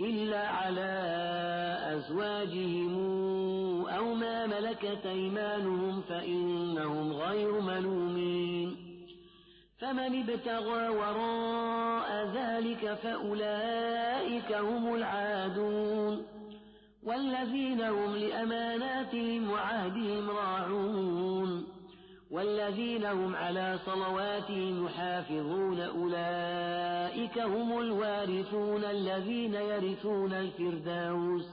إلا على أزواجهم أو ما ملكت أيمانهم فإنهم غير ملومين. فمن ابتغى وراء ذلك فأولئك هم العادون. والذين هم لأماناتهم وعهدهم راعون. والذين هم على صلواتهم يحافظون أولئك هم الوارثون الذين يرثون الفردوس.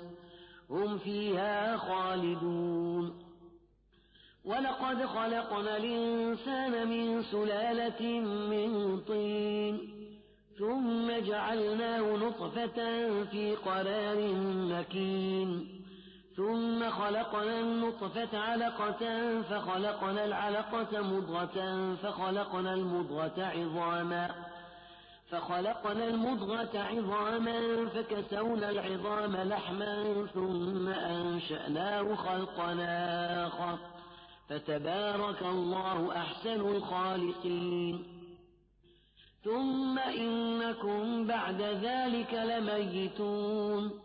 هم فيها خالدون. ولقد خلقنا الإنسان من سلالة من طين ثم جعلناه نطفة في قرار مكين. ثم خلقنا النطفة علقة فخلقنا العلقة مضغة فخلقنا المضغة عظاما فخلقنا المضغة عظاما فكسونا العظام لحما ثم أنشأناه خلقنا آخر فتبارك الله أحسن الخالقين ثم إنكم بعد ذلك لميتون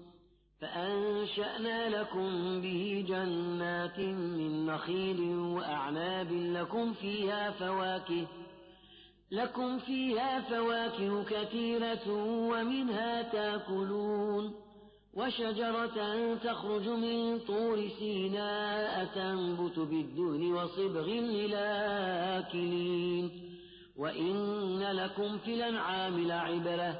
فأنشأنا لكم به جنات من نخيل وأعناب لكم فيها فواكه لكم فيها فواكه كثيرة ومنها تأكلون وشجرة تخرج من طور سيناء تنبت بالدهن وصبغ للاكلين وإن لكم في الأنعام لعبرة.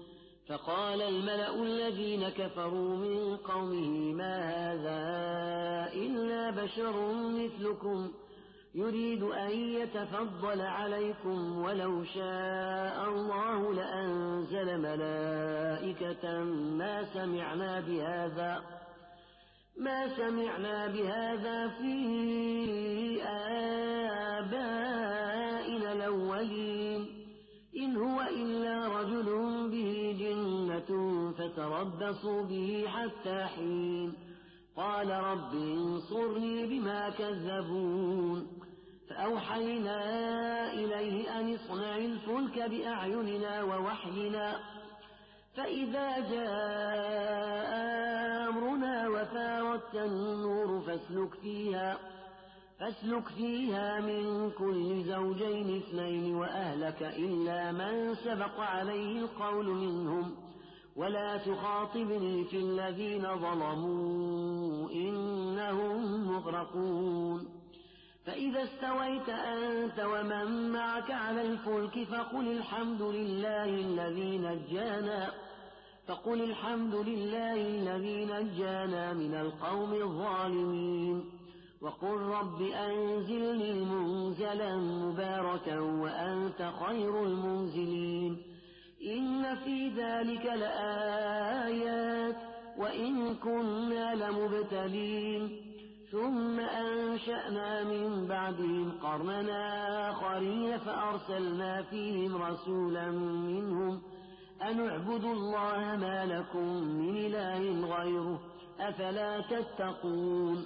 فقال الملأ الذين كفروا من قومه ما هذا إلا بشر مثلكم يريد أن يتفضل عليكم ولو شاء الله لأنزل ملائكة ما سمعنا بهذا ما سمعنا بهذا في آبائنا فتربصوا به حتى حين. قال رب انصرني بما كذبون. فأوحينا إليه أن اصنع الفلك بأعيننا ووحينا. فإذا جاء أمرنا وفارت النور فاسلك فيها. فاسلك فيها من كل زوجين اثنين وأهلك إلا من سبق عليه القول منهم. ولا تخاطبني في الذين ظلموا إنهم مغرقون فإذا استويت أنت ومن معك على الفلك فقل الحمد لله الذي نجانا فقل الحمد لله الذي نجانا من القوم الظالمين وقل رب أنزلني منزلا مباركا وأنت خير المنزلين إن في ذلك لآيات وإن كنا لمبتلين. ثم أنشأنا من بعدهم قرننا آخرين فأرسلنا فيهم رسولا منهم. أن اعبدوا الله ما لكم من إله غيره أفلا تتقون.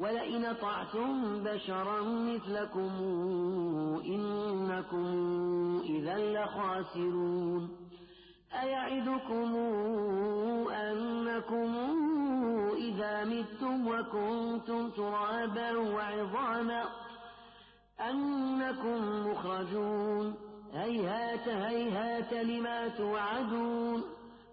ولئن طعتم بشرا مثلكم إنكم إذا لخاسرون أيعدكم أنكم إذا متم وكنتم ترابا وعظاما أنكم مخرجون هيهات هيهات لما توعدون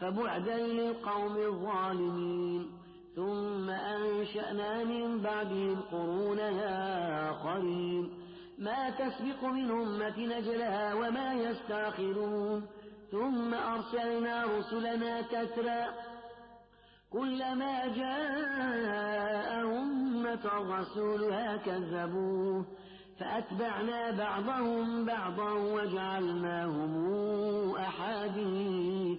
فبعدا للقوم الظالمين. ثم أنشأنا من بعدهم قرونا آخرين ما تسبق من أمة نجلها وما يستاخرون ثم أرسلنا رسلنا تترى. كلما جاء أمة رسولها كذبوه. فأتبعنا بعضهم بعضا وجعلناهم أحاديث.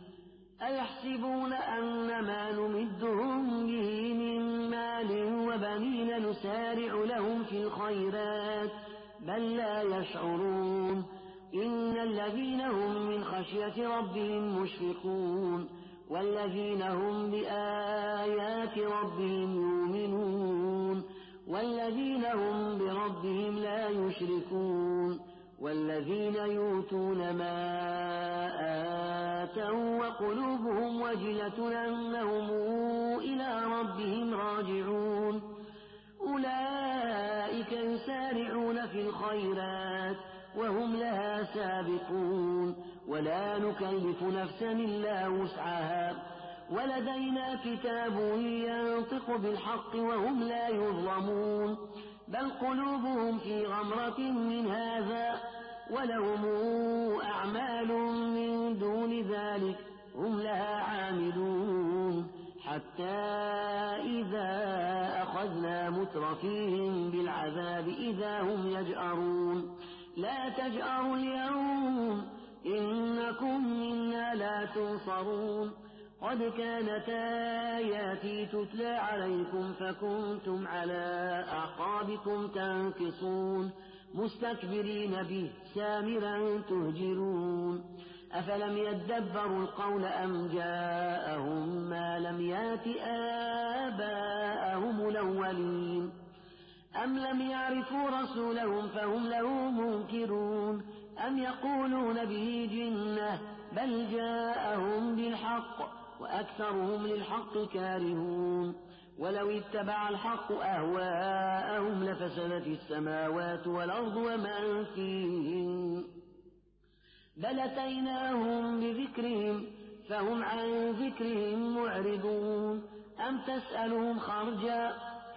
أيحسبون أن ما نمدهم به من مال وبنين نسارع لهم في الخيرات بل لا يشعرون. إن الذين هم من خشية ربهم مشفقون والذين هم بآيات ربهم يؤمنون والذين هم بربهم لا يشركون والذين يؤتون ما وقلوبهم وجلة أنهم إلى ربهم راجعون أولئك يسارعون في الخيرات وهم لها سابقون ولا نكلف نفسا إلا وسعها ولدينا كتاب ينطق بالحق وهم لا يظلمون بل قلوبهم في غمرة من هذا مترفيهم بالعذاب إذا هم يجأرون لا تجأروا اليوم إنكم منا لا تنصرون قد كانت آياتي تتلى عليكم فكنتم على أعقابكم تنكصون مستكبرين به سامرا تهجرون أفلم يدبروا القول أم جاءهم ما لم يات آباءهم الأولين أم لم يعرفوا رسولهم فهم له منكرون أم يقولون به جنة بل جاءهم بالحق وأكثرهم للحق كارهون ولو اتبع الحق أهواءهم لفسدت السماوات والأرض ومن فيهن بل أتيناهم بذكرهم فهم عن ذكرهم معرضون أم تسألهم خرجا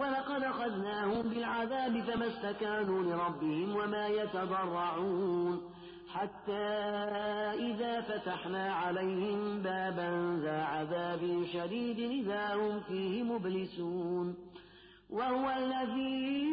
ولقد أخذناهم بالعذاب فما استكانوا لربهم وما يتضرعون حتى إذا فتحنا عليهم بابا ذا عذاب شديد إذا هم فيه مبلسون وهو الذي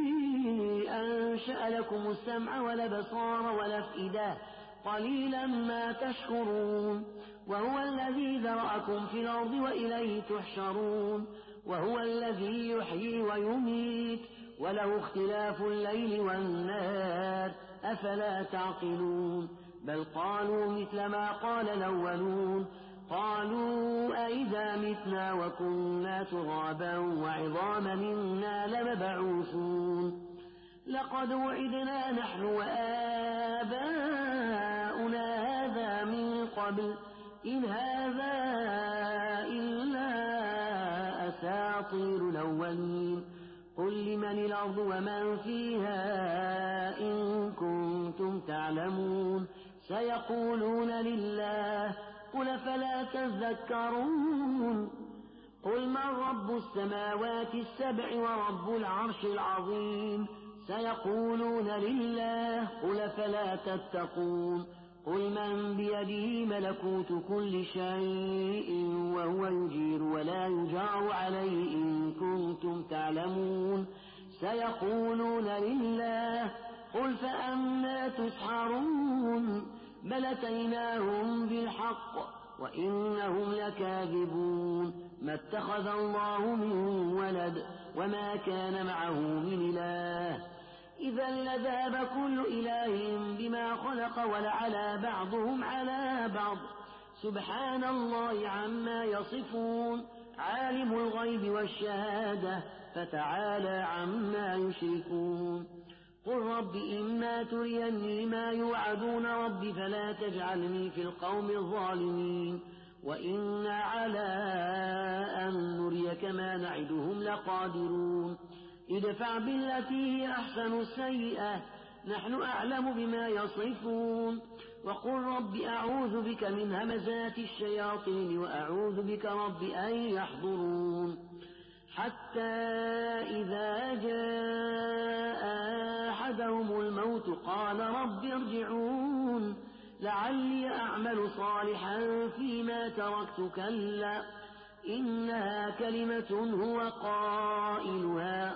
أنشأ لكم السمع والأبصار والأفئدة قليلا ما تشكرون وهو الذي ذرأكم في الأرض وإليه تحشرون وهو الذي يحيي ويميت. وله اختلاف الليل والنهار. أفلا تعقلون؟ بل قالوا مثل ما قال الأولون. قالوا أئذا متنا وكنا ترابا وعظاما إنا لمبعوثون. لقد وعدنا نحن وآباؤنا هذا من قبل. إن هذا الأولين. قل لمن الأرض ومن فيها إن كنتم تعلمون. سيقولون لله قل فلا تذكرون؟ قل من رب السماوات السبع ورب العرش العظيم؟ سيقولون لله قل فلا تتقون؟ قل من بيده ملكوت كل شيء وهو يجير ولا يجار عليه إن كنتم تعلمون سيقولون لله قل فأنا تسحرون بل أتيناهم بالحق وإنهم لكاذبون ما اتخذ الله من ولد وما كان معه من إله إذا لذاب كل إله بما خلق ولعلى بعضهم على بعض. سبحان الله عما يصفون. عالم الغيب والشهادة فتعالى عما يشركون. قل رب إما تريني ما يوعدون رب فلا تجعلني في القوم الظالمين. وإنا على أن نريك ما نعدهم لقادرون. ادفع بالتي هي أحسن السيئة. نحن أعلم بما يصفون. وقل رب أعوذ بك من همزات الشياطين وأعوذ بك رب أن يحضرون. حتى إذا جاء أحدهم الموت قال رب ارجعون. لعلي أعمل صالحا فيما تركت. كلا إنها كلمة هو قائلها.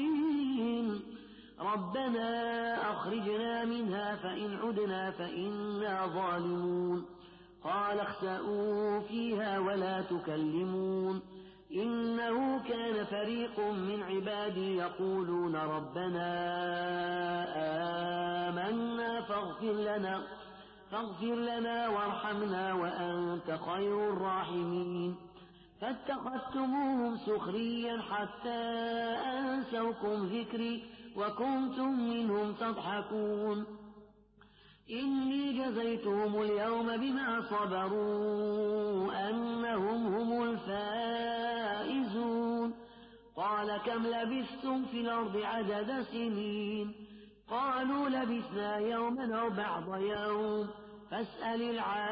ربنا أخرجنا منها فإن عدنا فإنا ظالمون قال اخسأوا فيها ولا تكلمون إنه كان فريق من عبادي يقولون ربنا آمنا فاغفر لنا فاغفر لنا وارحمنا وأنت خير الراحمين فاتخذتموهم سخريا حتى أنسوكم ذكري وكنتم منهم تضحكون. إني جزيتهم اليوم بما صبروا أنهم هم الفائزون. قال كم لبثتم في الأرض عدد سنين؟ قالوا لبثنا يوما أو بعض يوم. فاسأل العادين.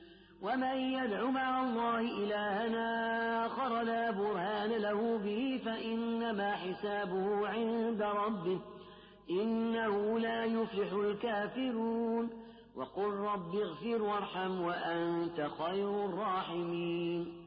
ومن يدع مع الله إلهنا آخر لا برهان له به فإنما حسابه عند ربه إنه لا يفلح الكافرون وقل رب اغفر وارحم وأنت خير الراحمين